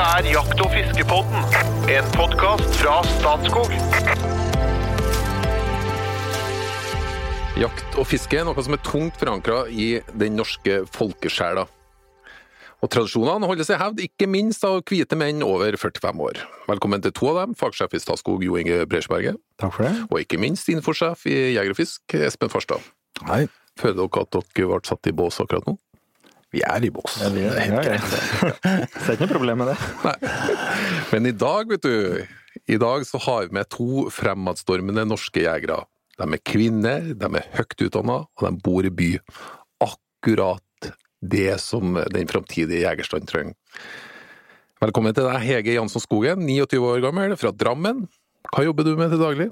Dette er Jakt- og fiskepodden, en podkast fra Statskog. Jakt og fiske er noe som er tungt forankra i den norske folkesjela. Og tradisjonene holder seg i hevd, ikke minst av hvite menn over 45 år. Velkommen til to av dem, fagsjef i Statskog Jo Inge Bresjberget. Takk for det. og ikke minst infosjef i Jeger og Fisk, Espen Farstad. Hei. Føler dere at dere ble satt i bås akkurat nå? Vi er i bås. vi er- det er helt ja, ja. greit. Så det er ikke noe problem med det. Men i dag, vet du, i dag så har vi med to fremadstormende norske jegere. De er kvinner, de er høyt utdanna, og de bor i by. Akkurat det som den framtidige jegerstand trenger. Velkommen til deg, Hege Jansson Skogen, 29 år gammel, fra Drammen. Hva jobber du med til daglig?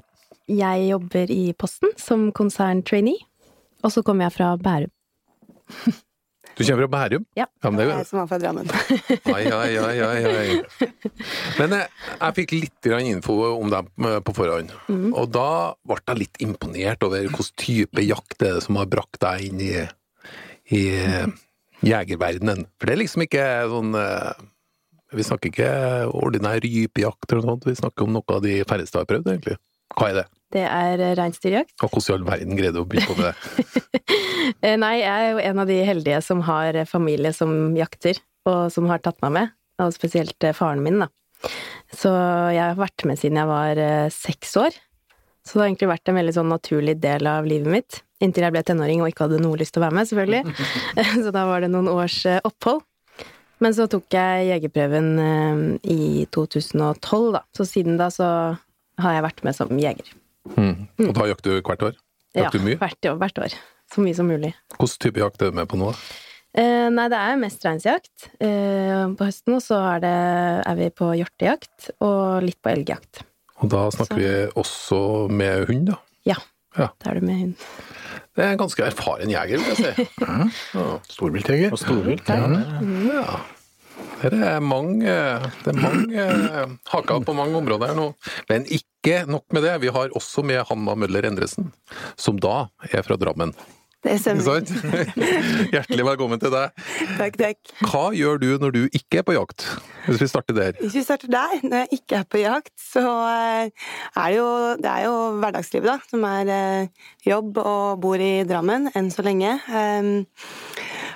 Jeg jobber i Posten som konserntrainee, og så kommer jeg fra Bærum. Du kommer fra Bærum? Ja. ja det er Jeg som var fra Drammen. Ai, ai, ai, ai. Men jeg, jeg fikk litt grann info om dem eh, på forhånd, og da ble jeg litt imponert over hvilken type jakt det er som har brakt deg inn i, i eh, jegerverdenen. For det er liksom ikke sånn eh, Vi snakker ikke ordinær rypejakt eller noe sånt, vi snakker om noe av de færreste har prøvd, egentlig. Hva er det? Det er eh, reinsdyrjakt. Og hvordan i all verden greide du å by på det? Eh, Nei, jeg er jo en av de heldige som har eh, familie som jakter, og som har tatt meg med. Og spesielt faren min, da. Så jeg har vært med siden jeg var seks år. Så det har egentlig vært en veldig sånn naturlig del av livet mitt. Inntil jeg ble tenåring og ikke hadde noe lyst til å være med, selvfølgelig. så da var det noen års opphold. Men så tok jeg jegerprøven i 2012, da. Så siden da så har jeg vært med som jeger. Mm. Og da jakter du hvert år? Jakter du mye? hvert, år- hvert år. Så mye som mulig. Hvilken type jakt er du med på nå? da? Eh, nei, det er mest reinsjakt eh, på høsten, og så er, det, er vi på hjortejakt og litt på elgjakt. Og da snakker Så- vi også med hund, da? Ja. Ja. Da er du med hund. Det er en ganske erfaren jeger, vil jeg si. Ja. Storviltjeger. Og storvilt. Ja. Ja. Det er mange, det er mange haker på mange områder her nå. Men ikke nok med det, vi har også med Hanna Møller Endresen, som da er fra Drammen. Det stemmer. Hjertelig velkommen til deg. Takk, takk. Hva gjør du når du ikke er på jakt? Hvis vi starter der. Hvis vi starter der, når jeg ikke er på jakt, så eh, er det jo, det er jo hverdagslivet, da, som er eh, jobb og bor i Drammen enn så lenge. Um,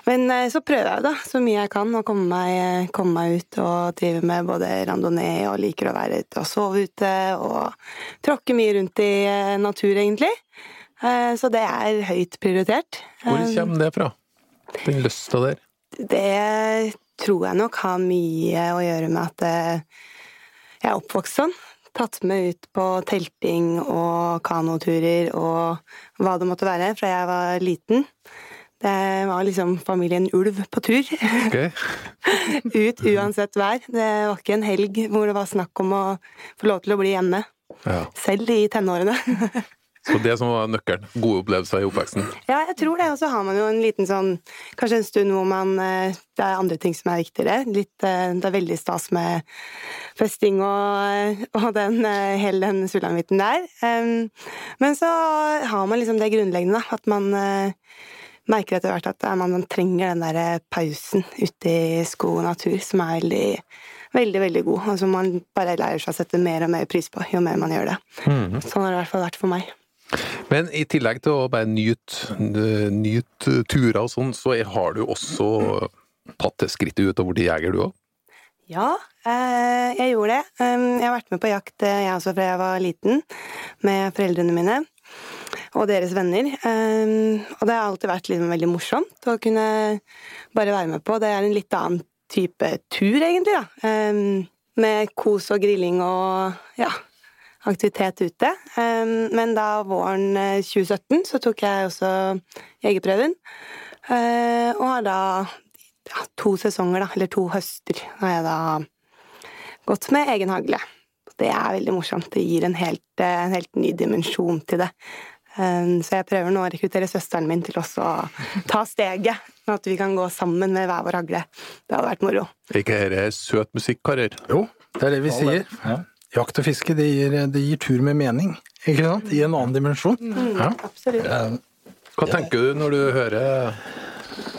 Men eh, så prøver jeg da, så mye jeg kan, å komme meg, komme meg ut og drive med både randonee og liker å være ute og sove ute og tråkke mye rundt i natur, egentlig. Eh, Så det er høyt prioritert. Hvor Um, kommer det fra? Den lysta der? Det tror jeg nok har mye å gjøre med at eh, jeg er oppvokst sånn. Tatt med ut på telting og kanoturer og hva det måtte være fra jeg var liten. Det var liksom familien Ulv på tur. Ok. Ut uansett vær. Det var ikke en helg hvor det var snakk om å få lov til å bli hjemme. Ja. Selv i tenårene. Så det som var nøkkelen. Gode opplevelser i oppveksten. Ja, jeg tror det. Og så har man jo en liten sånn Kanskje en stund hvor man eh, Det er andre ting som er viktigere. Litt, eh, det er veldig stas med festing og, og den, eh, hele den sulamitten der. Men så har man liksom det grunnleggende, da. At man merker etter hvert at man, man trenger den der pausen ute i skog og natur, som er veldig Veldig, veldig god, og som man bare lærer seg å sette mer og mer pris på jo mer man gjør det. Sånn har det i hvert fall vært for meg. Men i tillegg til å bare nyte, nyt turer og sånn, så har du også tatt skrittet ut og blitt jeger, du òg? Ja, eh, jeg gjorde det. Um, Jeg har vært med på jakt, eh, jeg også, fra jeg var liten, med foreldrene mine og deres venner. Um, Og det har alltid vært liksom veldig morsomt å kunne bare være med på. Det er en litt annen type tur, egentlig, da. Um, Med kos og grilling og ja, aktivitet ute. Men da våren eh, 2017 så tok jeg også jegerprøven, eh, og har da ja, to sesonger, da, eller to høster, har jeg da gått med egen hagle. Det er veldig morsomt. Det gir en helt, eh, en helt ny dimensjon til det. Så jeg prøver nå å rekruttere søsteren min til også å ta steget, sånn at vi kan gå sammen med hver vår hagle. Det hadde vært moro. Er ikke dette søt musikk, karer? Jo, det er det vi sier. Ja. Jakt og fiske, det gir, det gir tur med mening. Ikke sant? I en annen dimensjon. Ja. Absolutt. Eh, Hva tenker du når du hører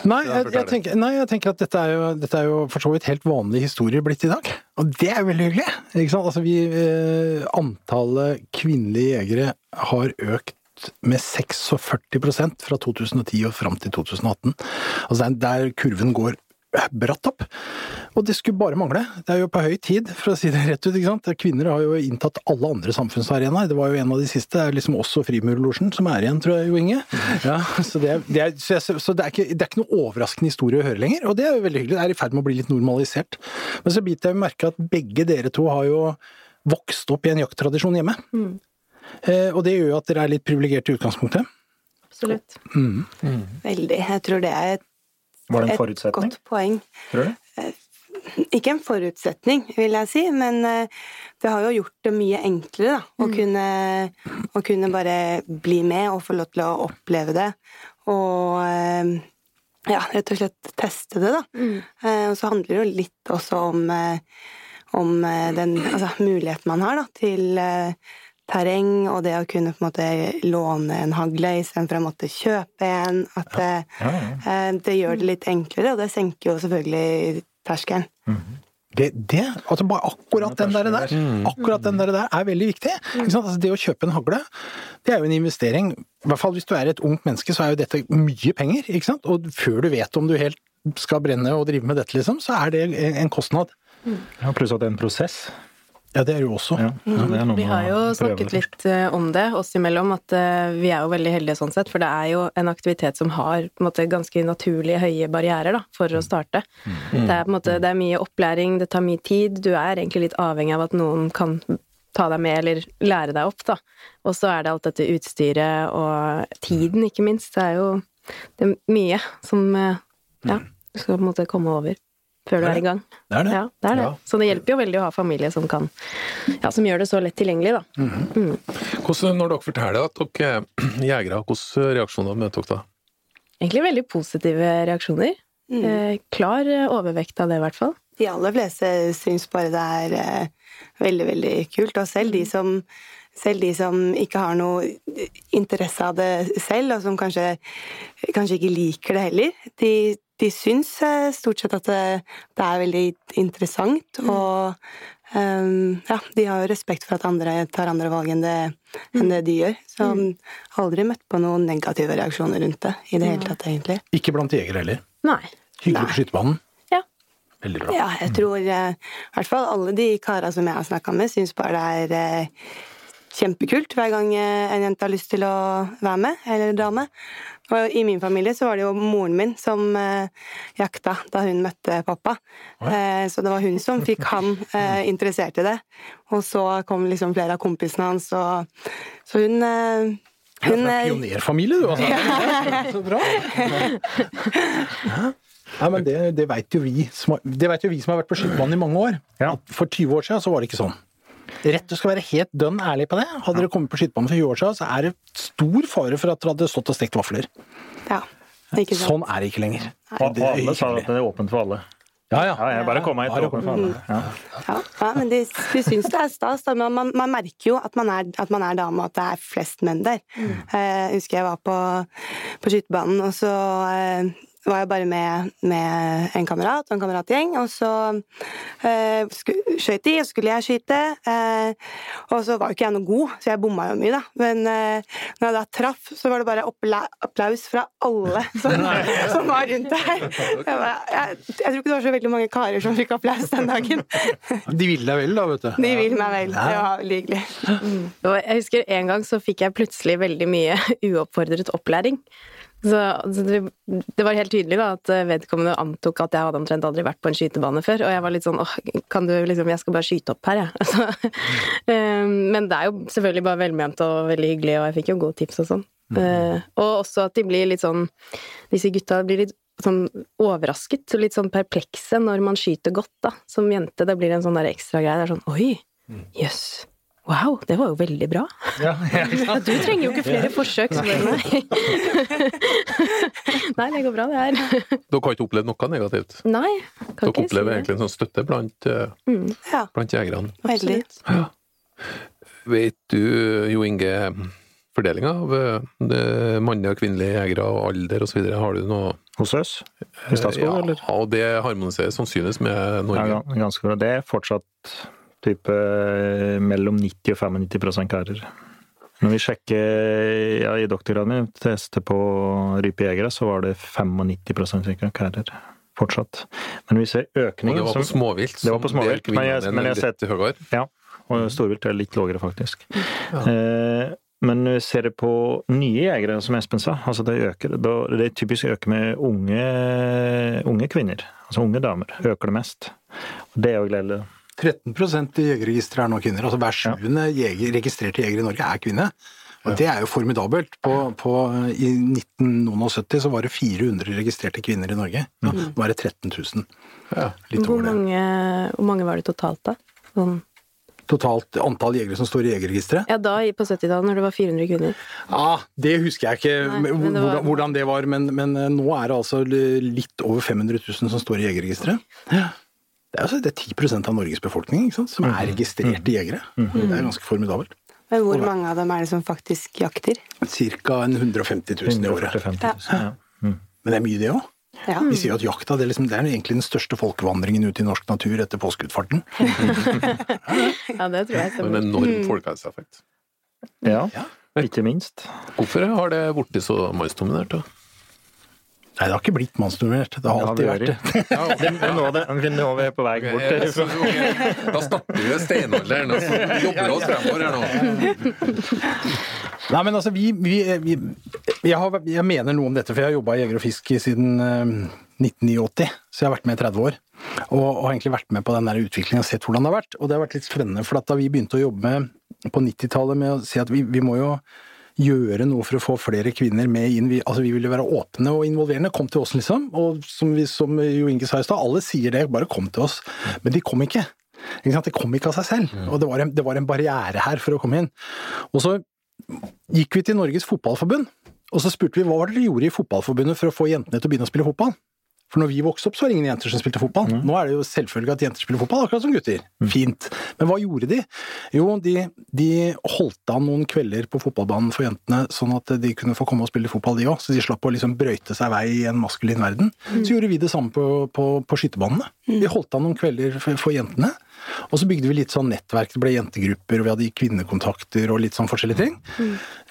Nei, jeg, jeg, tenker, nei, jeg tenker at dette er, jo, dette er jo for så vidt helt vanlig historie blitt i dag. Og det er veldig hyggelig! Ikke sant? Altså, vi, eh, antallet kvinnelige jegere har økt med 46% fra 2010 og fram til 2018. Altså er der kurven går bratt opp. Og det skulle bare mangle. Det er jo på høy tid, for å si det rett ut. ikke sant? Kvinner har jo inntatt alle andre samfunnsarenaer. Det var jo en av de siste. Det er liksom også Frimurlosjen som er igjen, tror jeg, Jo Inge. Ja, så det, er, det er, så, jeg, så det, er ikke, det er ikke noe overraskende historie å høre lenger, og det er jo veldig hyggelig. Det er i ferd med å bli litt normalisert. Men så biter jeg merke at begge dere to har jo vokst opp i en jakttradisjon hjemme. Eh, og det gjør jo at dere er litt privilegerte i utgangspunktet. Absolutt. Veldig. Jeg tror det er et, Var det en forutsetning? et godt poeng. tror du? Ikke en forutsetning, vil jeg si, men eh, det har jo gjort det mye enklere da, å, kunne, å kunne bare bli med og få lov til å oppleve det. Og eh, ja, rett og slett teste det, da. Eh, Og så handler det jo litt også om, eh, om eh, den altså, muligheten man har da, til eh, terreng og det å kunne på en måte låne en hagle istedenfor å måtte kjøpe en. At det, Ja, ja. eh, det gjør det litt enklere, og det senker jo selvfølgelig terskelen. Det, det, altså bare akkurat den der, der, akkurat den der, der er veldig viktig. Ikke sant? Altså det å kjøpe en hagle, det er jo en investering. I hvert fall hvis du er et ungt menneske, så er jo dette mye penger. ikke sant? Og før du vet om du helt skal brenne og drive med dette, liksom, så er det en en kostnad. Ja, pluss at det er en prosess. Ja, det er jo også. Ja, det er Vi har jo snakket litt eh, om det oss imellom, at eh, vi er jo veldig heldige sånn sett, for det er jo en aktivitet som har på en måte ganske naturlige høye barrierer da, for å starte. Det er på en måte det er mye opplæring, det tar mye tid, du er egentlig litt avhengig av at noen kan ta deg med eller lære deg opp, da. Og så er det alt dette utstyret og tiden, ikke minst. Det er jo det er mye som eh, ja, skal på en måte komme over før du er i gang. Det er det. Ja, det er det. Ja. Så det hjelper jo veldig å ha familie som kan Ja, som gjør det så lett tilgjengelig, da. Hvordan, når dere forteller at dere er jegere, hvilke reaksjoner møter dere da? Egentlig veldig positive reaksjoner. Mm. Eh, klar eh, overvekt av det, i hvert fall. De aller fleste syns bare det er eh, veldig, veldig kult. Og selv de som, selv de som ikke har noe interesse av det selv, og som kanskje, kanskje ikke liker det heller, de, de syns eh, stort sett at det, det er veldig interessant. Og um, ja, de har jo respekt for at andre tar andre valg enn det, enn det de gjør. Så aldri møtt på noen negative reaksjoner rundt det i det hele tatt, egentlig. Ikke blant jegere heller. Nei. Hyggelig på skytebanen. Ja. Veldig bra. Ja, jeg tror eh, i hvert fall alle de kara som jeg har snakka med, syns bare det er eh, kjempekult hver gang eh, en jente har lyst til å være med, eller dame. Og i min familie så var det jo moren min som eh, jakta da hun møtte pappa. Eh, så det var hun som fikk han eh, interessert i det. Og så kom liksom flere av kompisene hans, og så hun eh, Ja, hun, fra eh, pionerfamilie, du, altså. Så bra. Ja. Nei, men det, det veit jo, vi som har- det vet jo vi som har vært på skytebanen i mange år. Ja. For 20 år siden så var det ikke sånn. Rett og skal være helt dønn ærlig på det. Hadde dere kommet på skytebanen for 20 år siden, så er det stor fare for at dere hadde stått og stekt vafler. ja, ikke sant. Sånn er det ikke lenger. Og, og alle sa at det er åpent for alle. Ja, ja. Ja, ja bare kom hit. Bare Åpent for alle. Ja. Ja, ja men de, de syns det er stas. Da. Man, man, man merker jo at man, er, at man er dame, og at det er flest menn der. Mm. jeg husker jeg var på, på skytebanen, og så eh, var jeg bare med, med en kamerat og en kameratgjeng, og så eh, skøyt de, og så skulle jeg skyte. Eh, og så var jo ikke jeg noe god, så jeg bomma jo mye, da. Men eh, når jeg da traff, så var det bare applaus fra alle som, som var rundt der. Jeg, bare, jeg, jeg tror ikke det var så veldig mange karer som fikk applaus den dagen. De ville deg vel, da, vet du. De vil meg vel. Det var veldig hyggelig. Jeg husker en gang så fikk jeg plutselig veldig mye uoppfordret opplæring. Så, så det, det var helt tydelig da at vedkommende antok at jeg hadde omtrent aldri vært på en skytebane før, og jeg var litt sånn åh, kan du liksom, jeg skal bare skyte opp her, jeg. Så, eh, men det er jo selvfølgelig bare velment og veldig hyggelig, og jeg fikk jo gode tips og sånn. Eh, og også at de blir litt sånn, disse gutta blir litt sånn overrasket, og litt sånn perplekse når man skyter godt, da. Som jente, det blir en sånn der ekstra greie. Det er sånn oi, jøss. Wow, det var jo veldig bra. Ja, ja. Ja, du trenger jo ikke flere forsøk, så det nei. nei, det går bra, det her. Dere har ikke opplevd noe negativt? Nei, kan Dere ikke si opplever egentlig en sånn støtte blant, mm, blant jegerne? veldig. Vet du, Jo Inge, fordelinga av eh, mannlige og kvinnelige jegere og alder osv.? Har du noe hos oss i Statskog, ja, eller? og det harmoniserer sannsynligvis med Ja, Norge. Ja, ganske bra. Det er fortsatt type eh, mellom 90 og 95% karer. Når vi sjekker ja, i doktorgraden min, testet på rypejegere, så var det 95 cirka karer. Fortsatt. Men vi ser Og det var på småvilt. Det var på småvilt, men jeg- men jeg er sett... Ja, og storvilt er litt lavere, faktisk. Eh, men vi ser det på nye jegere, som Espen sa, altså det øker Det er typisk øker med unge, unge kvinner. Altså unge damer. Øker det mest. Og det er jo gledelig. 13% i jegerregisteret er nå kvinner. Altså hver sjuende jeger, registrerte jeger i Norge er kvinne. Og det er jo formidabelt. På, på, I 1970 så var det 400 registrerte kvinner i Norge. Ja, Nå er det 13 000. Ja. Litt Hvor over det. mange, hvor mange var det totalt, da? Sånn. Totalt antall jegere som står i jegerregisteret? Ja, da på 70-tallet, når det var 400 kvinner. Ja, det husker jeg ikke Nei, det var- hvordan, hvordan det var, men, men eh, nå er det altså litt over 500 000 som står i jegerregisteret. Ja. Det er, altså, det er 10 av Norges befolkning ikke sant, som er registrerte jegere. Det er ganske formidabelt. Men hvor mange av dem er det som faktisk jakter? Cirka 150 000 i året. 140 000, ja. Mm. Men det er mye, det òg. Ja. Vi sier jo at jakta det er, liksom, det er egentlig den største folkevandringen ut i norsk natur etter påskeutfarten. Ja, det tror jeg Men En enorm folkehelseeffekt. ja. Ja. Ikke minst. Hvorfor har det blitt så mannsdominert? da? Nei, det har ikke blitt mannsdominert. Det har alltid vært vært. det. Det er nå det- nå er vi på vei bort Eh, så- okay. Da starter vi steinalderen, og så jobber vi oss fremover her nå. Nei, men altså, vi, vi, vi jeg, har, jeg mener noe om dette, for jeg har jobba i Jeger og Fisk siden uh, 1989, så jeg har vært med i 30 år. Og, og egentlig vært med på den der utviklingen og sett hvordan det har vært. Og det har vært litt spennende, for at da vi begynte å jobbe med, på 90-tallet med å si at vi, vi må jo gjøre noe for å få flere kvinner med inn. Vi, altså, vi ville være åpne og involverende. Kom til oss, liksom. Og som, vi, som Jo Inge sa i stad, alle sier det, bare kom til oss. Men de kom ikke. Ikke? Det kom ikke av seg selv. Og det var, en, det var en barriere her for å komme inn. Og så gikk vi til Norges Fotballforbund, og så spurte vi hva var det dere gjorde i Fotballforbundet for å få jentene til å begynne å spille fotball? For når vi vokste opp, så var det ingen jenter som spilte fotball. Nå er det jo selvfølgelig at jenter spiller fotball, akkurat som gutter. Fint. Men hva gjorde de? Jo, de, de holdt an noen kvelder på fotballbanen for jentene, sånn at de kunne få komme og spille fotball, de òg. Så de slapp å liksom brøyte seg vei i en maskulin verden. Så gjorde vi det samme på, på, på skytebanene. Vi holdt an noen kvelder for, for jentene. Og så bygde vi litt sånn nettverk, det ble jentegrupper, og vi hadde kvinnekontakter og litt sånn forskjellige ting.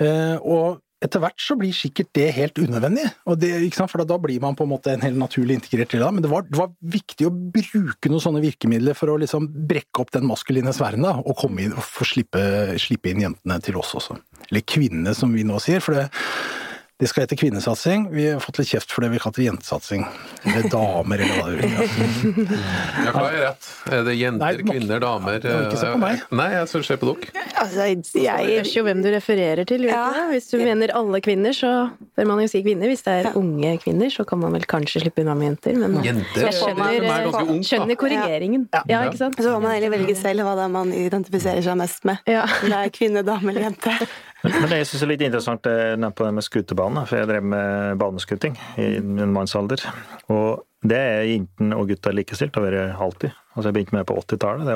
Eh, og etter hvert så blir sikkert det helt unødvendig, det, for da blir man på en måte en helt naturlig integrert del av det. Men det var, det var viktig å bruke noen sånne virkemidler for å liksom brekke opp den maskuline sfæren da, og komme inn og få slippe, slippe inn jentene til oss også. Eller kvinnene, som vi nå sier. for det det skal hete kvinnesatsing. Vi har fått litt kjeft for det vi kaller jentesatsing. Eller damer, eller hva det vil. Ja, hva er rett? Er det jenter, Nei, kvinner, damer? Ja, ikke se på meg. Nei, jeg skal se på dere. Altså, jeg vet jo hvem du refererer til. Ja. Hvis du mener alle kvinner, så bør man jo si kvinner. Hvis det er unge kvinner, så kan man vel kanskje slippe unna med jenter. Men Jenter jeg skjønner, er ungt, da. skjønner korrigeringen. Ja, ikke sant? Så må man heller velge selv hva det er man identifiserer seg mest med. Ja. Om det er kvinne, dame eller jente. Men det jeg synes er litt interessant eh, på det med skutebanen, for jeg drev med baneskuting i en mannsalder. Og det er jentene og gutta likestilt, har vært alltid. Altså jeg begynte med det på 80-tallet.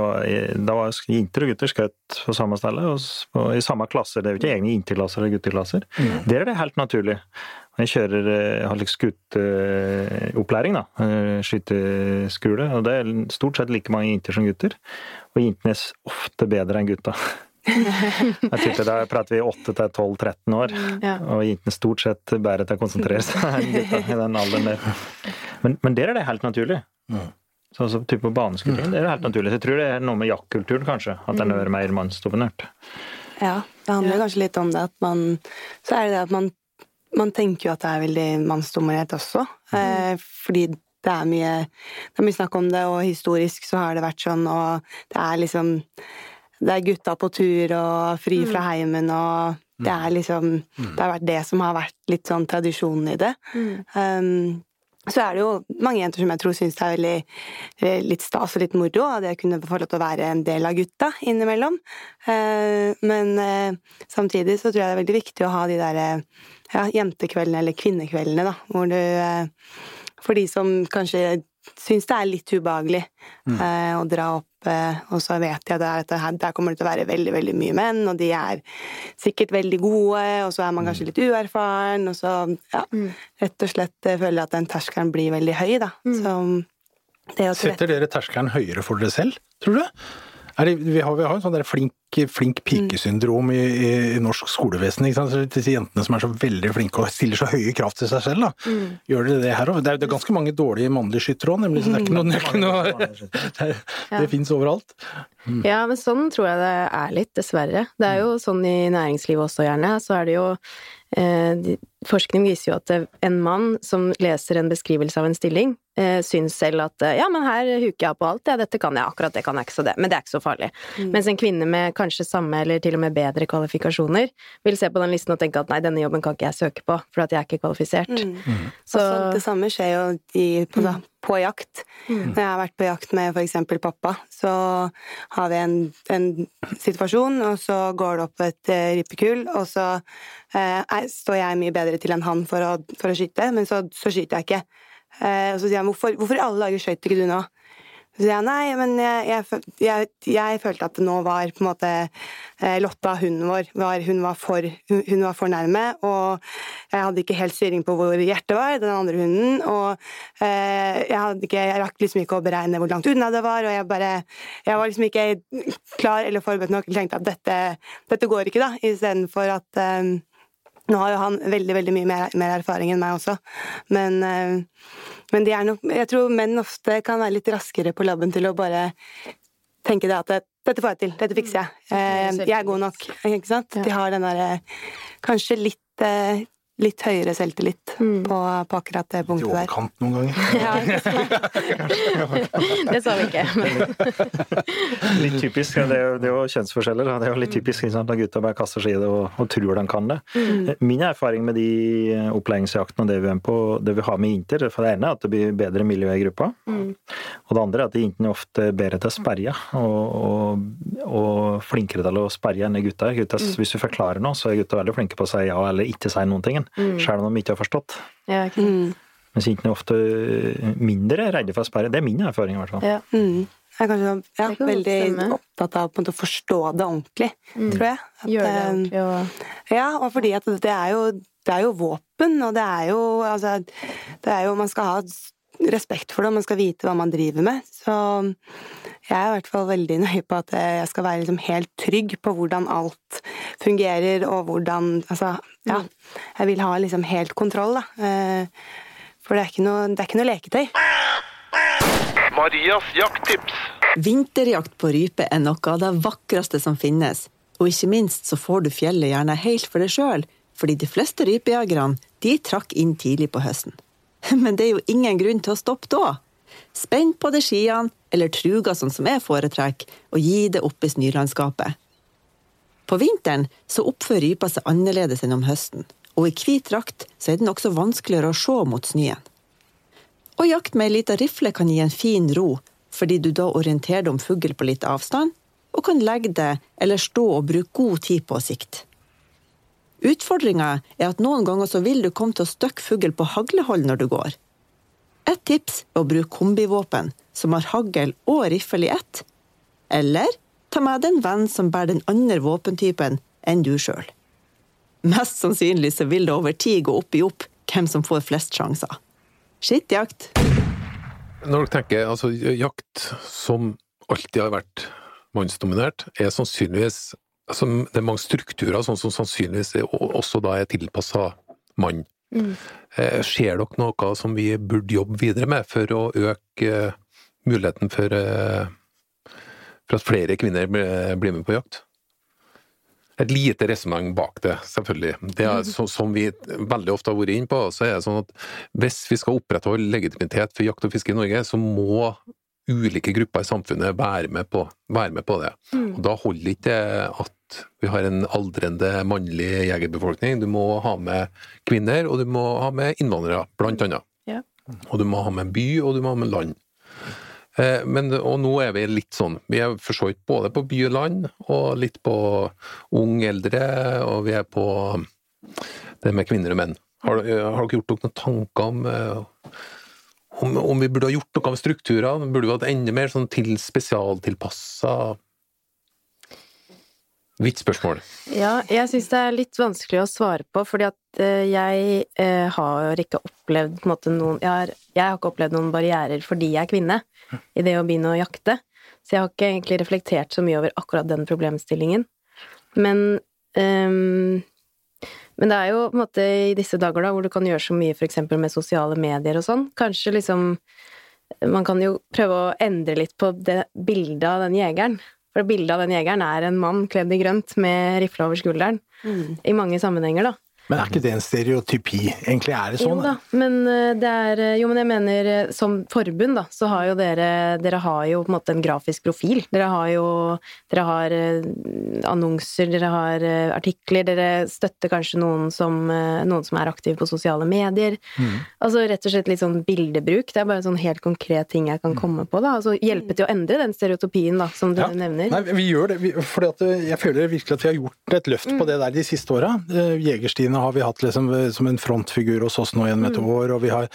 Da var jenter og gutter skjøt på samme sted, og i samme klasser. Det er jo ikke egne jenteklasser eller gutteklasser. Der er det helt naturlig. Jeg kjører eh, jeg har litt skuteopplæring, da. eh, Skyteskole. Og det er stort sett like mange jenter som gutter. Og jentene er ofte bedre enn gutta. Jeg tipper Da prater vi 8 til 12-13 år, Ja. og jentene stort sett bedre til å konsentrere seg i den alderen der. Men, men der er det helt naturlig. Sånn som type på baneskuting, det er det helt naturlig. Så jeg tror det er noe med jaktkulturen, kanskje, at den er mer mannsdominert. Ja, det handler kanskje litt om det at man Så er det det at man, man tenker jo at det er veldig mannsdominert også. Eh, fordi det er mye Det er mye snakk om det, og historisk så har det vært sånn, og det er liksom Det er gutta på tur og fri fra heimen og det er liksom Det har vært det som har vært litt sånn tradisjonen i det. Um, så er det jo mange jenter som jeg tror syns det er veldig eh, litt stas og litt moro av det å kunne få lov til å være en del av gutta innimellom. Eh, Men eh, samtidig så tror jeg det er veldig viktig å ha de der ja, jentekveldene eller kvinnekveldene, da, hvor du For de som kanskje syns det er litt ubehagelig mm. å dra opp, og så vet jeg det er at her, der kommer det til å være veldig, veldig mye menn, og de er sikkert veldig gode, og så er man kanskje litt uerfaren, og så ja, rett og slett eh, føler jeg at den terskelen blir veldig høy, da. Så det å Setter dere terskelen høyere for dere selv, tror du? Er det, vi har jo en sånn der flink, flink pikesyndrom i, i, i norsk skolevesen. ikke sant? Så Disse jentene som er så veldig flinke og stiller så høye krav til seg selv. da. Gjør dere det her òg? Det, er- det er ganske mange dårlige mannlige skyttere òg, nemlig. Så det er ikke noe, det, er ikke noe, det, det fins overalt. Ja, men sånn tror jeg det er litt, dessverre. Det er jo sånn i næringslivet også, gjerne. Så er det jo eh, de- Forskning viser jo at eh, en mann som leser en beskrivelse av en stilling, eh, syns selv at eh, ja, men her huker jeg på alt, ja, dette kan jeg, akkurat det kan jeg ikke, så det, men det er ikke så farlig. Mens en kvinne med kanskje samme eller til og med bedre kvalifikasjoner vil se på den listen og tenke at nei, denne jobben kan ikke jeg søke på, for at jeg er ikke kvalifisert. Så, det samme skjer jo i, på, da, på jakt. Når jeg har vært på jakt med for eksempel pappa, så har vi en, en situasjon, og så går det opp et eh, rippekull, og så eh, er- står jeg mye bedre til en hann for for å skyte, men så, så skyter jeg ikke. Eh, og så sier han hvorfor, hvorfor i alle dager skøyt ikke du nå? Så sier jeg nei, men jeg, jeg, jeg, følte at det nå var på en måte eh, Lotta, hunden vår, var, hun, var for, hun, hun var for nærme, og jeg hadde ikke helt styring på hvor hjertet var, den andre hunden, og eh, jeg, ikke, jeg rakk liksom ikke å beregne hvor langt unna det var, og jeg bare Jeg var liksom ikke klar eller forberedt nok, og tenkte at dette, dette går ikke, da, istedenfor at eh, nå har jo han veldig veldig mye mer, mer erfaring enn meg også, men, eh, men de er nok, jeg tror menn ofte kan være litt raskere på labben til å bare tenke det at dette får jeg til, dette fikser jeg, eh, jeg er god nok. Ikke sant? De har den derre kanskje litt, eh, litt høyere selvtillit på, på akkurat det punktet der. overkant noen ganger. Ja? Det sa vi ikke. Litt typisk. ja, Det er jo, det er jo kjønnsforskjeller. Det er jo litt typisk ikke sant, når gutta bare kaster seg i det og, og tror de kan det. Min erfaring med de opplæringsjaktene og det vi er med på, det vi har med inter, for det ene er at det blir bedre miljø i gruppa. Og det andre er at jentene er ofte bedre til å sperre og, og, og flinkere til å sperre enn gutta. Gutta, Hvis du forklarer noe, så er gutta veldig flinke på å si ja eller ikke si noen ting, selv om de ikke har forstått. ja, okay. Mm. Mens jentene er ofte mindre redde for å sperre. Det er min erfaring, i hvert fall. Ja. Mm. Jeg er kanskje ja, Det kan veldig stemme. opptatt av på en måte, å forstå det ordentlig, tror jeg. At, Gjør det eh, ordentlig og Ja, og fordi at det er jo, det er jo våpen, og det er jo altså det er jo, Man skal ha respekt for det, og man skal vite hva man driver med. Så jeg er i hvert fall veldig nøye på at jeg skal være liksom helt trygg på hvordan alt fungerer, og hvordan Altså, ja. Jeg vil ha liksom helt kontroll, da. Eh, For det er ikke noe, det er ikke noe leketøy. Marias jakttips. Vinterjakt på rype er noe av det vakreste som finnes, og ikke minst så får du fjellet gjerne helt for deg sjøl, fordi de fleste rypejegerne de trakk inn tidlig på høsten. Men det er jo ingen grunn til å stoppe da. Spenn på deg skiene, eller truga sånn som jeg foretrekker, og gi det opp i snølandskapet. På vinteren så oppfører rypa seg annerledes enn om høsten, og i hvit drakt så er den også vanskeligere å se mot snøen. Å jakte med ei lita rifle kan gi en fin ro, fordi du da orienterer deg om fugl på litt avstand, og kan legge deg eller stå og bruke god tid på å sikte. Utfordringa er at noen ganger så vil du komme til å støkke fugl på haglehold når du går. Et tips er å bruke kombivåpen, som har hagl og riffel i ett. Eller ta med en venn som bærer den andre våpentypen enn du sjøl. Mest sannsynlig så vil det over tid gå opp i opp hvem som får flest sjanser. Skittjakt! Når dere tenker altså jakt som alltid har vært mannsdominert, er sannsynligvis altså, Det er mange strukturer sånn som sannsynligvis også da er tilpassa mann. Eh, Ser dere noe som vi burde jobbe videre med for å øke eh, muligheten for, eh, for at flere kvinner blir med på jakt? Et lite resonnement bak det, selvfølgelig. Det er, så, som vi veldig ofte har vært inne på, så er det sånn at hvis vi skal opprettholde legitimitet for jakt og fiske i Norge, så må ulike grupper i samfunnet være med på, være med på det. Og da holder ikke at vi har en aldrende mannlig jegerbefolkning. Du må ha med kvinner, og du må ha med innvandrere, blant annet. Ja. Og du må ha med by, og du må ha med land. Eh, Men, og nå er vi litt sånn, vi er for så vidt både på by og land, og litt på ung, eldre, og vi er på det med kvinner og menn. Har, har dere gjort dere noen tanker om eh, om, om vi burde ha gjort noe med strukturene? Burde vi hatt enda mer sånn til spesialtilpassa Vidt spørsmål. Ja, jeg syns det er litt vanskelig å svare på, fordi at eh, jeg eh, har ikke opplevd måte noen jeg har, jeg har ikke opplevd noen barrierer fordi jeg er kvinne, i det å begynne å jakte. Så jeg har ikke egentlig reflektert så mye over akkurat den problemstillingen. Men um, Men det er jo på en måte i disse dager da, hvor du kan gjøre så mye eksempel med sosiale medier og sånn, kanskje liksom Man kan jo prøve å endre litt på det bildet av den jegeren. For bildet av den jegeren er en mann kledd i grønt med rifle over skulderen. I mange sammenhenger, da. Men er ikke det en stereotypi? Egentlig er det sånn. Jo da, men eh, det er Jo, men jeg mener eh, som forbund, da, så har jo dere Dere har jo på en måte en grafisk profil. Dere har jo Dere har eh, annonser, dere har eh, artikler, dere støtter kanskje noen som, eh, noen som er aktive på sosiale medier. Mm. Altså rett og slett litt sånn bildebruk. Det er bare sånn helt konkret ting jeg kan komme på, da. Altså hjelpe til å endre den stereotypien, da, som du Ja. nevner. Nei, vi gjør det, eh, jeg føler virkelig at vi har gjort et løft på det der de siste åra. Jegerstine har vi hatt liksom eh, som en frontfigur hos oss nå gjennom et år, og vi har,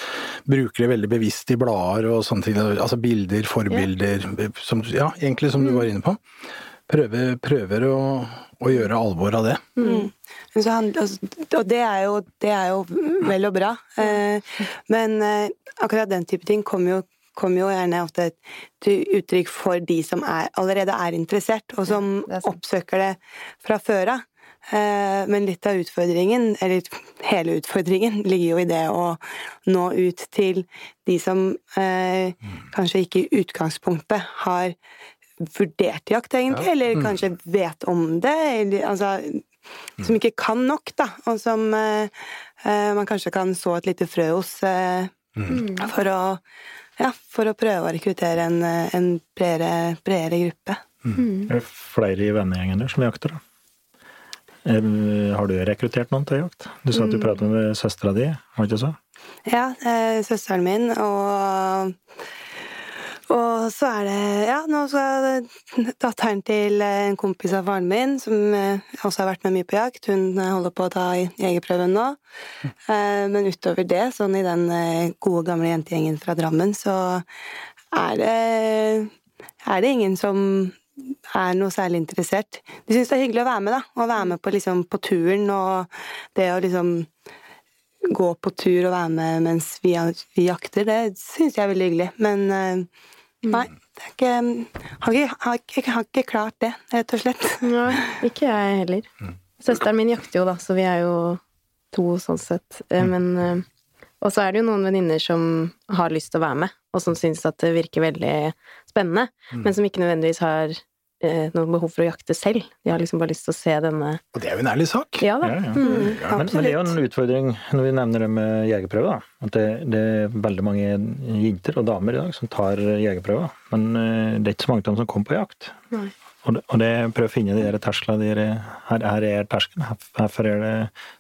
bruker det veldig bevisst i blader og sånne ting. Altså bilder, forbilder, som, ja, egentlig som du var inne på. Prøver, prøver å, å gjøre alvor av det. Mm. Så han, altså, og det er, jo, det er jo vel og bra. Eh, men eh, akkurat den type ting kommer jo, kommer jo gjerne ofte til uttrykk for de som er, allerede er interessert, og som det er oppsøker det fra før av. Eh, men litt av utfordringen, eller hele utfordringen, ligger jo i det å nå ut til de som eh, kanskje ikke i utgangspunktet har vurdert jakt, egentlig, eller kanskje vet om det, eller altså Som ikke kan nok, da, og som eh, man kanskje kan så et lite frø hos eh, for å ja, for å prøve å rekruttere en, en bredere, bredere gruppe. Er det flere i vennegjengen der som jakter, da? Eh, Har du rekruttert noen til jakt? Du sa at du pratet med søstera di, var det ikke så? Ja, søsteren min og og så er det Ja, nå skal datteren til en kompis av faren min, som eh, også har vært med mye på jakt, hun eh, holder på å ta jegerprøven nå. Men utover det, sånn i den gode, gamle jentegjengen fra Drammen, så er det er det ingen som er noe særlig interessert. De syns det er hyggelig å være med, da. Å være med på, liksom, på turen og det å liksom gå på tur og være med mens vi, vi jakter, det syns jeg er veldig hyggelig. Men eh, nei, det er ikke, har, ikke, har, ikke, har ikke klart det, rett og slett. Nei, ikke jeg heller. Søsteren min jakter jo, da, så vi er jo to sånn sett. Eh, Men eh, Og så er det jo noen venninner som har lyst til å være med, og som syns at det virker veldig spennende, men som ikke nødvendigvis har eh, noe behov for å jakte selv. De har liksom bare lyst til å se denne Og det er jo en ærlig sak. Ja da. Ja, ja. Mm. Men, men det er jo en utfordring når vi nevner det med jegerprøve. Da. At det, det er veldig mange jenter og damer i dag som tar jegerprøver. Men eh, det er ikke så mange av dem som kommer på jakt. Nei. Og det, og det prøver å finne de der tersklene. De her, her er terskelen. Her, herfor er det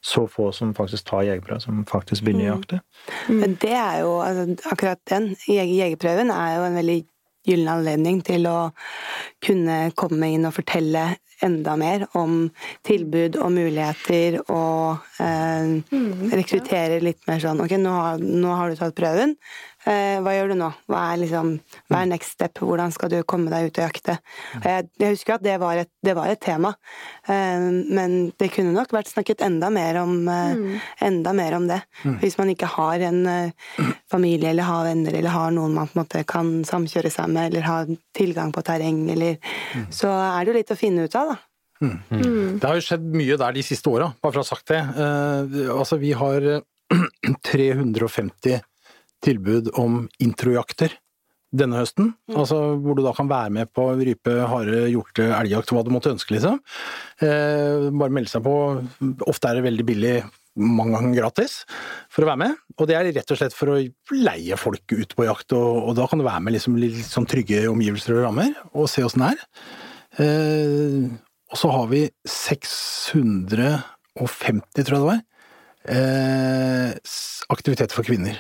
så få som faktisk tar jegerprøve, som faktisk begynner å jakte. Men det er jo altså, akkurat den jeger- jegerprøven er jo en veldig gyllen anledning til å kunne komme inn og fortelle enda mer om tilbud og muligheter og eh, rekruttere litt mer sånn Ok, nå har, nå har du tatt prøven. Eh, hva gjør du nå? Hva er, liksom, hva er next step? Hvordan skal du komme deg ut og jakte? Og jeg, jeg husker at det var et, det var et tema, eh, men det kunne nok vært snakket enda mer om, eh, enda mer om det. Hvis man ikke har en eh, familie eller har venner eller har noen man på en måte kan samkjøre seg med, eller har tilgang på terreng, eller Så er det jo litt å finne ut av, da. Det har jo skjedd mye der de siste åra, bare for å ha sagt det. Uh, altså, vi har eh, 350 tilbud om introjakter denne høsten. Altså hvor du da kan være med på rype, hare, hjorte, elgjakt, hva du måtte ønske, liksom. Eh, bare melde seg på. Ofte er det veldig billig, mange ganger gratis, for å være med. Og det er rett og slett for å leie folk ut på jakt, og, og da kan du være med liksom litt sånn trygge omgivelser og rammer, og se åssen det er. Eh, og så har vi 650, tror jeg det var, eh, aktiviteter for kvinner.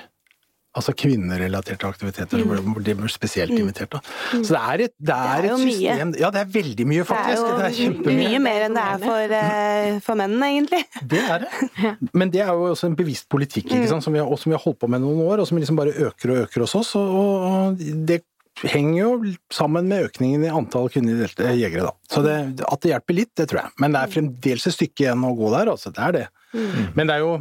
Altså kvinnerelaterte aktiviteter. mm. det De ble spesielt invitert, da. Så det er et, det er er et system mye. Ja, det er veldig mye, Det er faktisk. jo Det er mye mer enn det er for, uh, for mennene, egentlig. Det er det. Men det er jo også en bevisst politikk, ikke sant? Som, vi har, og som vi har holdt på med noen år, og som liksom bare øker og øker hos oss. Og, og det henger jo sammen med økningen i antall kvinnelige delte jegere, da. Så det, at det hjelper litt, det tror jeg. Men det er fremdeles et stykke igjen å gå der, altså. Det er det. Men det er jo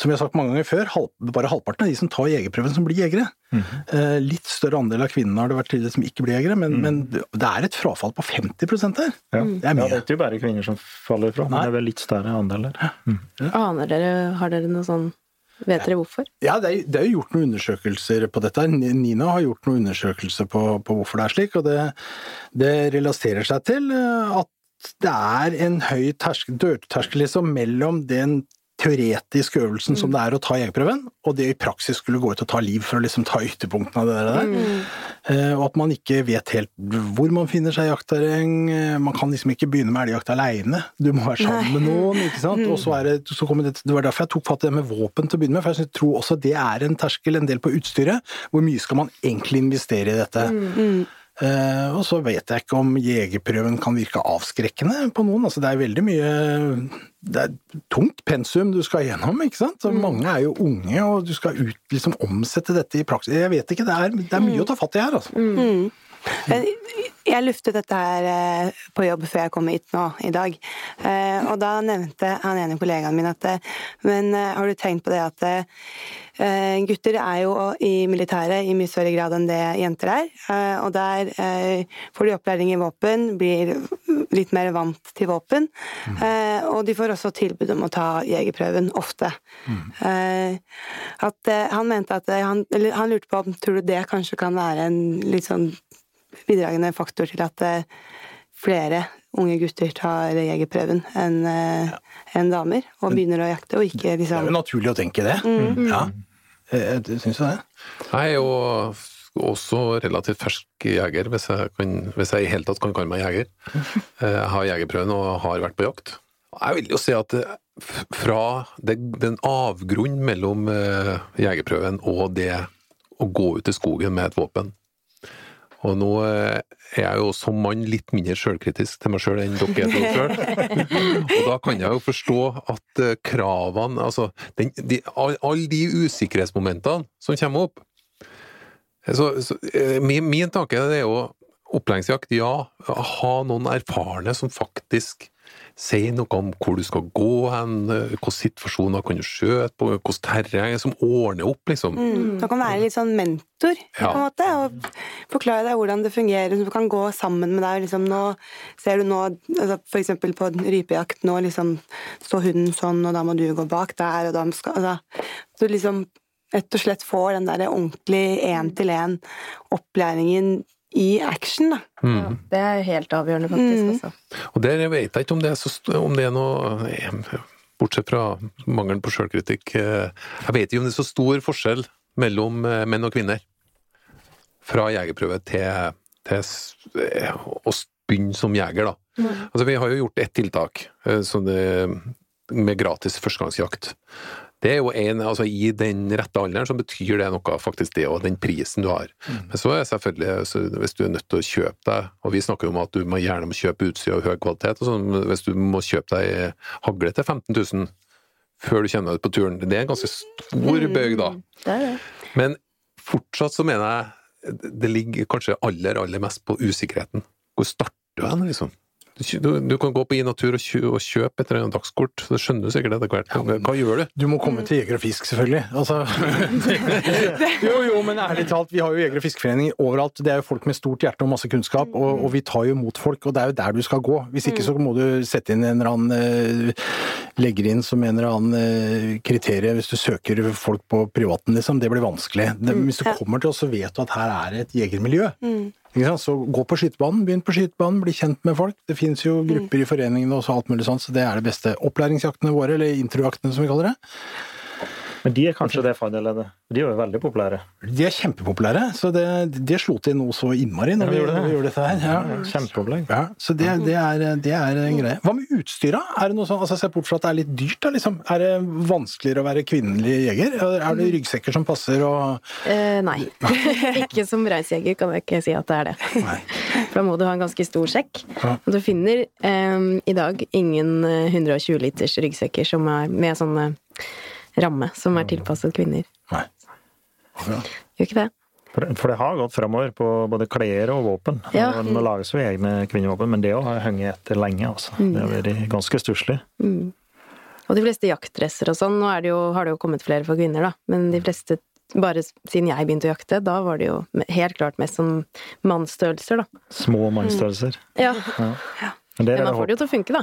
som vi har sagt mange ganger før, halv, bare halvparten av de som tar jegerprøven, som blir jegere. Eh, litt større andel av kvinnene har det vært tidligere som ikke blir jegere, men, men det er et frafall på 50 der. Ja. Det er Ja, det er ikke bare kvinner som faller ifra, men det er vel litt større andel der. Aner dere, har dere noe sånn Vet dere hvorfor? Ja, det er, det er jo gjort noen undersøkelser på dette. Nina har gjort noen undersøkelser på, på hvorfor det er slik, og det, det relaterer seg til eh, at det er en høy terskel, dørterskel liksom, mellom den teoretiske øvelsen som det er å ta jegerprøven, og det i praksis skulle gå ut og ta liv for å liksom ta ytterpunktene av det der. Eh, og at man ikke vet helt hvor man finner seg i jaktterreng. Eh, Man kan liksom ikke begynne med elgjakt aleine. Du må være sammen med noen, ikke sant. Og så er det, så kommer det, det var derfor jeg tok fatt i det med våpen til å begynne med, for jeg tror også det er en terskel, en del på utstyret. Hvor mye skal man egentlig investere i dette? Eh, og så vet jeg ikke om jegerprøven kan virke avskrekkende på noen. Altså, det er veldig mye Det er tungt pensum du skal gjennom, ikke sant. Og mange er jo unge, og du skal ut, liksom omsette dette i praksis. Jeg vet ikke, det er, det er mye å ta fatt i her, altså. Jeg, jeg luftet dette her eh, på jobb før jeg kom hit nå i dag. Eh, Og da nevnte han ene kollegaen min at eh, Men har du tenkt på det at gutter er jo i militæret i mye større grad enn det jenter er. Og der får de opplæring i våpen, blir litt mer vant til våpen. Mm. Og de får også tilbud om å ta jegerprøven ofte. Mm. At han mente at han, eller han lurte på om tror du det kanskje kan være en litt sånn bidragende faktor til at eh, flere unge gutter tar jegerprøven enn ja. en damer, og begynner å jakte, og ikke Det er liksom jo naturlig å tenke det. Ja, jeg, jeg syns jo det. Jeg er jo også relativt fersk jeger, hvis jeg, kan, hvis jeg i hele tatt kan kalle meg jeger. Eh, Jeg har jegerprøven og har vært på jakt. Jeg vil jo si at fra det, den avgrunnen mellom eh, jegerprøven og det å gå ut i skogen med et våpen og nå eh, er jeg jo som mann litt mindre sjølkritisk til meg sjøl enn dere er til dere sjøl. Og da kan jeg jo forstå at eh, kravene Altså, den, de, alle de usikkerhetsmomentene som kommer opp så, så, eh, min, min tanke er jo opplæringsjakt, ja. Ha noen erfarne som faktisk sier noe om hvor du skal gå hen, eh, hvilke situasjoner kan du skjøte på, hvilket terreng, som ordner opp, liksom. Mm. Du kan være litt sånn mentor, på en måte, og forklare deg hvordan det fungerer. Så du kan gå sammen med deg. Liksom, nå ser du nå, altså, for eksempel på rypejakt, nå liksom står hunden sånn, og da må du gå bak der, og da skal altså, Du liksom rett og slett får den der ordentlig én-til-én-opplæringen i action, da. Ja, det er helt avgjørende, faktisk. Mm. Altså. Og der vet jeg ikke om det er, så, om det er noe eh, Bortsett fra mangelen på sjølkritikk eh, Jeg vet ikke om det er så stor forskjell mellom eh, menn og kvinner fra jegerprøve til, til å begynne som jeger, da. Altså, vi har jo gjort ett tiltak det, med gratis førstegangsjakt. Det er jo en, altså I den rette alderen så betyr det noe, faktisk det, og den prisen du har. Men så er selvfølgelig, så hvis du er nødt til å kjøpe deg, og vi snakker jo om at du må gjerne må kjøpe utstyr av høy kvalitet, og sånn, hvis du må kjøpe deg hagle til 15 000 før du kjenner deg på turen, det er en ganske stor bøyg da. Det er det. Men fortsatt så mener jeg det ligger kanskje aller, aller mest på usikkerheten. Hvor starter du hen, liksom? Du, du, kan gå på i natur og, kjø, og kjøpe et eller annet dagskort, det skjønner du sikkert etter hvert. Hva, hva gjør du? Du må komme til Jeger og Fisk, selvfølgelig. Altså, jo, jo, men ærlig talt, vi har jo Jeger- og fiskeforeninger overalt. Det er jo folk med stort hjerte og masse kunnskap, og, og vi tar jo imot folk, og det er jo der du skal gå. Hvis ikke så må du sette inn en eller annen eh, Legge inn som en eller annen eh, kriterium hvis du søker folk på privaten, liksom. Det blir vanskelig. Det, hvis du kommer til oss, så vet du at her er et jegermiljø. Ikke sant? Så gå på skytebanen, begynn på skytebanen, bli kjent med folk. Det finnes jo grupper i foreningene og alt mulig sånt, så det er det beste. Opplæringsjaktene våre, eller introjaktene som vi kaller det. Men de er kanskje det fadderleddet. De er jo veldig populære. De er kjempepopulære, så det, det slo til noe så innmari når Ja, vi, gjorde det. vi gjorde dette her. Ja. Kjempeopplegg. Ja, så det, det, er, det er en greie. Hva med utstyret? Er det noe sånn, altså Se bort fra at det er litt dyrt, da. liksom. Er det vanskeligere å være kvinnelig jeger? Er det ryggsekker som passer og Eh, nei. ikke som reisjeger kan jeg ikke si at det er det. For da må du ha en ganske stor sekk. Ja. Du finner eh, i dag ingen eh, 120 liters ryggsekker som er med sånn eh, ramme som er tilpasset kvinner. Nei. Ja. Gjør ikke det? For for det har gått framover på både klær og våpen. Ja. Nå lages jo egne kvinnevåpen, men det har hengt etter lenge. altså. Det har vært ganske stusslig. Og de fleste jaktdresser og sånn, nå det jo, har det jo kommet flere for kvinner, da, men de fleste bare siden jeg begynte å jakte, da var det jo helt klart mest som mannsstørrelser, da. Små mannsstørrelser. Ja, Men men man det får det jo til å funke, da.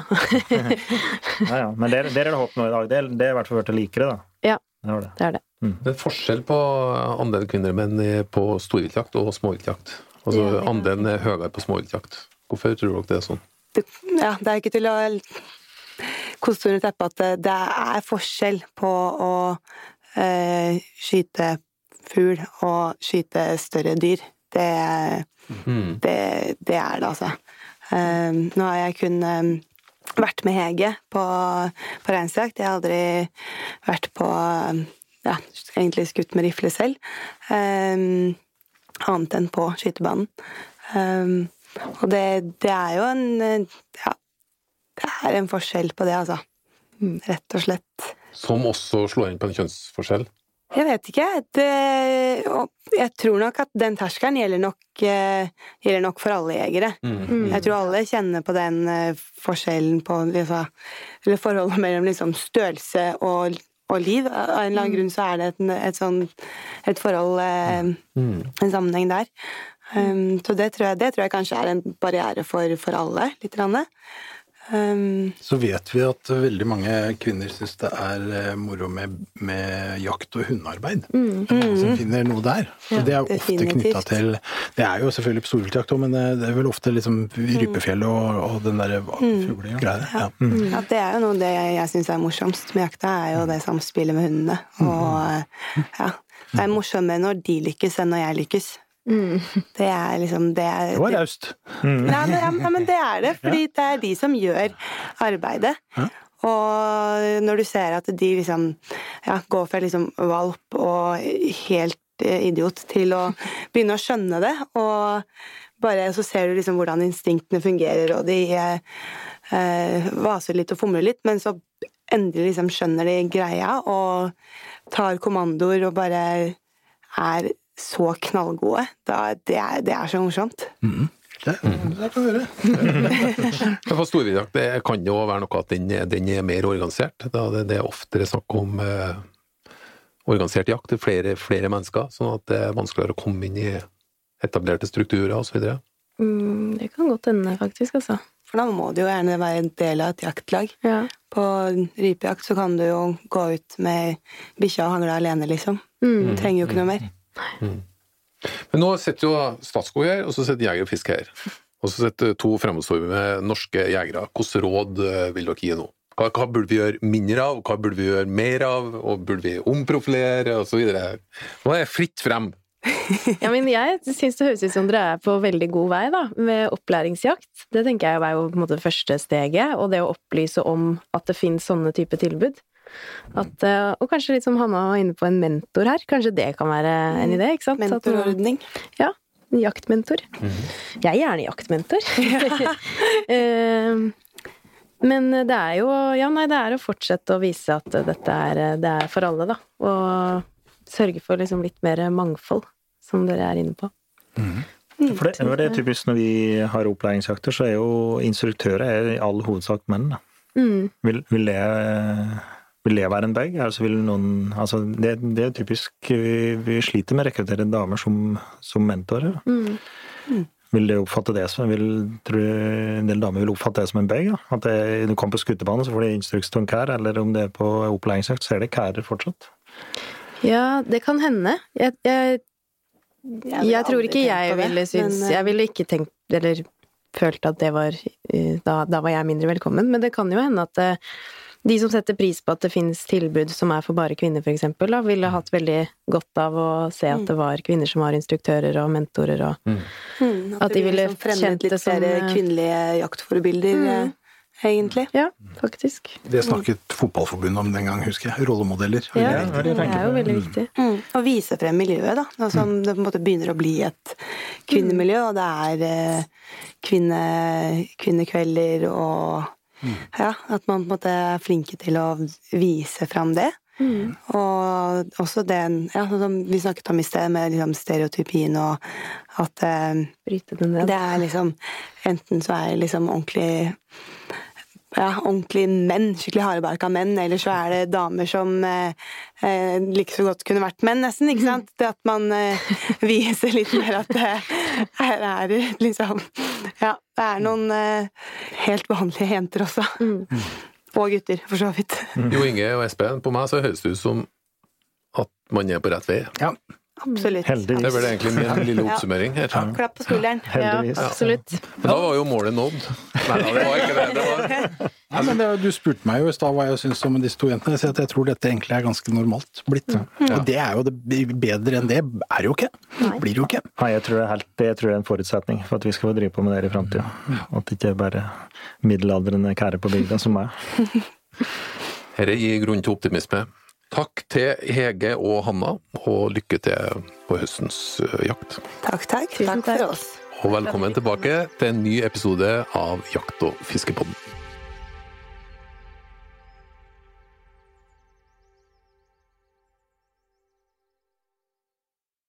ja, ja. Men det er det håp nå i dag. Det det er i hvert fall blitt likere, da. Ja, Det det. det er det. Det er forskjell på andelen kvinner og menn på storviltjakt og småviltjakt. Altså, Ja, ja. andelen er høyere på småviltjakt. Hvorfor tror dere det er sånn? det, ja, det er ikke til å koste under teppet at det, det er forskjell på å eh, skyte fugl og skyte større dyr. Det, det, det er det, altså. Eh, nå har jeg kun eh, vært med Hege på, på reinsjakt. Jeg har aldri vært på ja, egentlig skutt med rifle selv. Eh, annet enn på skytebanen. Eh, og det, det er jo en Ja, det er en forskjell på det, altså. Rett og slett. Som også slår inn på en kjønnsforskjell? Jeg vet ikke. Det, jeg tror nok at den terskelen gjelder nok, eh, gjelder nok for alle jegere. Jeg tror alle kjenner på den eh, forskjellen på liksom, Eller forholdet mellom liksom, størrelse og, og liv. Av en eller annen grunn så er det et, et sånn et forhold mm. En sammenheng der. Um, så det tror, jeg, det tror jeg kanskje er en barriere for, for alle, litt. Grann. Um, Så vet vi at veldig mange kvinner syns det er eh, moro med, med jakt og hundearbeid. Mm, mm, som finner noe der. Ja, det er jo ofte knytta til Det er jo selvfølgelig på storviltjakt òg, men det det er vel ofte liksom rypefjell og, og den derre fuglegreia. Ja. Ja, det er jo noe det jeg, jeg syns er morsomst med jakta, er jo det samspillet med hundene. Og eh, ja, det er morsommere når de lykkes enn når jeg lykkes. Det er liksom det er, Det var raust. Nei, nei, men det er det, fordi det er de som gjør arbeidet. Og når du ser at de liksom ja, går fra liksom valp og helt eh, idiot til å begynne å skjønne det, og bare så ser du liksom hvordan instinktene fungerer, og de eh, vaser litt og fomler litt, men så endelig liksom skjønner de greia og tar kommandoer og bare er så knallgode. Da, det, er, det er så morsomt. Det, det kan vi for storviltjakt det kan jo være noe at den, den er mer organisert. Da det, det er oftere snakk om eh, organisert jakt til flere, flere mennesker, sånn at det er vanskeligere å komme inn i etablerte strukturer osv. Mm, det kan godt hende, faktisk, altså. For da må du jo gjerne være en del av et jaktlag. Ja. På rypejakt så kan du jo gå ut med bikkja og hagla alene, liksom. Mm. Du trenger jo ikke noe mer. Men nå sitter jo Statskog her, og så sitter Jeger og Fisk her. Og så sitter to fremadstormende norske jegere. Hvilke råd eh, vil dere gi nå? Hva, hva burde vi gjøre mindre av, hva burde vi gjøre mer av, og burde vi omprofilere, osv.? Nå er det fritt frem. Ja, men jeg syns det høres ut som dere er på veldig god vei, da, med opplæringsjakt. Det tenker jeg er jo på en måte første steget, og det å opplyse om at det finnes sånne type tilbud. At, eh, og kanskje litt som Hanna var inne på, en mentor her. Kanskje det kan være en idé? ikke sant? Mentorordning. Ja. en Jaktmentor. Jeg er gjerne jaktmentor. Eh, Men det er jo Ja, nei, det er å fortsette å vise at dette er, det er for alle, da. Og sørge for liksom litt mer mangfold, som dere er inne på. For det, for det er typisk når vi har opplæringsjakter, så er jo instruktører er i all hovedsak menn. da. Mm. Vil, vil, det, vil det være en bag? Altså vil noen, altså det, det er typisk vi, vi sliter med å rekruttere damer som, som mentorer. Mm. Mm. Vil det oppfatte det som vil, tror du en del damer vil oppfatte det som en bag? Da? At det, du kommer på skuterbane, så får de instruks til en kær, eller om det er på opplæringsøkt, så er det kærer fortsatt. Ja, det kan hende. Jeg, jeg, Jeg jeg tror ikke jeg ville synes men, eh, Jeg ville ikke tenkt Eller følt at det var eh, Da, da var jeg mindre velkommen. Men det kan jo hende at eh, De som setter pris på at det finnes tilbud som er for bare kvinner, for eksempel, da, ville hatt veldig godt av å se at det var kvinner som var instruktører og mentorer og Mm, At de ville liksom fremmet kjent litt det som, flere eh, kvinnelige jaktforbilder, Mm. egentlig. Ja, faktisk. Det snakket Fotballforbundet om den gang, husker jeg. Rollemodeller. Ja, det er jo veldig viktig. Mm. Å vise frem miljøet, da. Altså, som det på en måte begynner å bli et kvinnemiljø, og det er eh, kvinne, kvinnekvelder og Ja, at man på en måte er flinke til å vise fram det. Og også den ja, sånn som vi snakket om i sted, med liksom stereotypien og at eh, Bryte den ned. det er liksom Enten så er det liksom ordentlig ja, ordentlige menn, skikkelig hardbarka menn, eller så er det damer som eh, eh, like så godt kunne vært menn, nesten. ikke sant? Det at man eh, viser litt mer at det her er liksom Ja, det er noen eh, helt vanlige jenter også. Og gutter, for så vidt. Jo Inge og Espen, på meg så høres det ut som at man er på rett vei. Ja. Absolutt. Heldigvis. Det ble egentlig min lille oppsummering her. Klapp på skulderen. Ja, absolutt. Men da var jo målet nådd. Nei det var ikke det. det var... Nei, men det, du spurte meg jo i stad hva jeg syns om disse to jentene. Jeg sier at jeg tror dette egentlig er ganske normalt blitt. Og det er jo det bedre enn det er det jo ikke. Blir jo ikke. Nei, jeg tror det, er helt, det tror jeg er en forutsetning for at vi skal få drive på med det i framtida. At det ikke er bare middelaldrende kære på bygda som meg. Dette gir grunn til optimisme. Takk til Hege og Hanna, og lykke til på høstens jakt. Takk, takk. Tusen Takk for oss. Og velkommen tilbake til en ny episode av Jakt- og fiskepodden.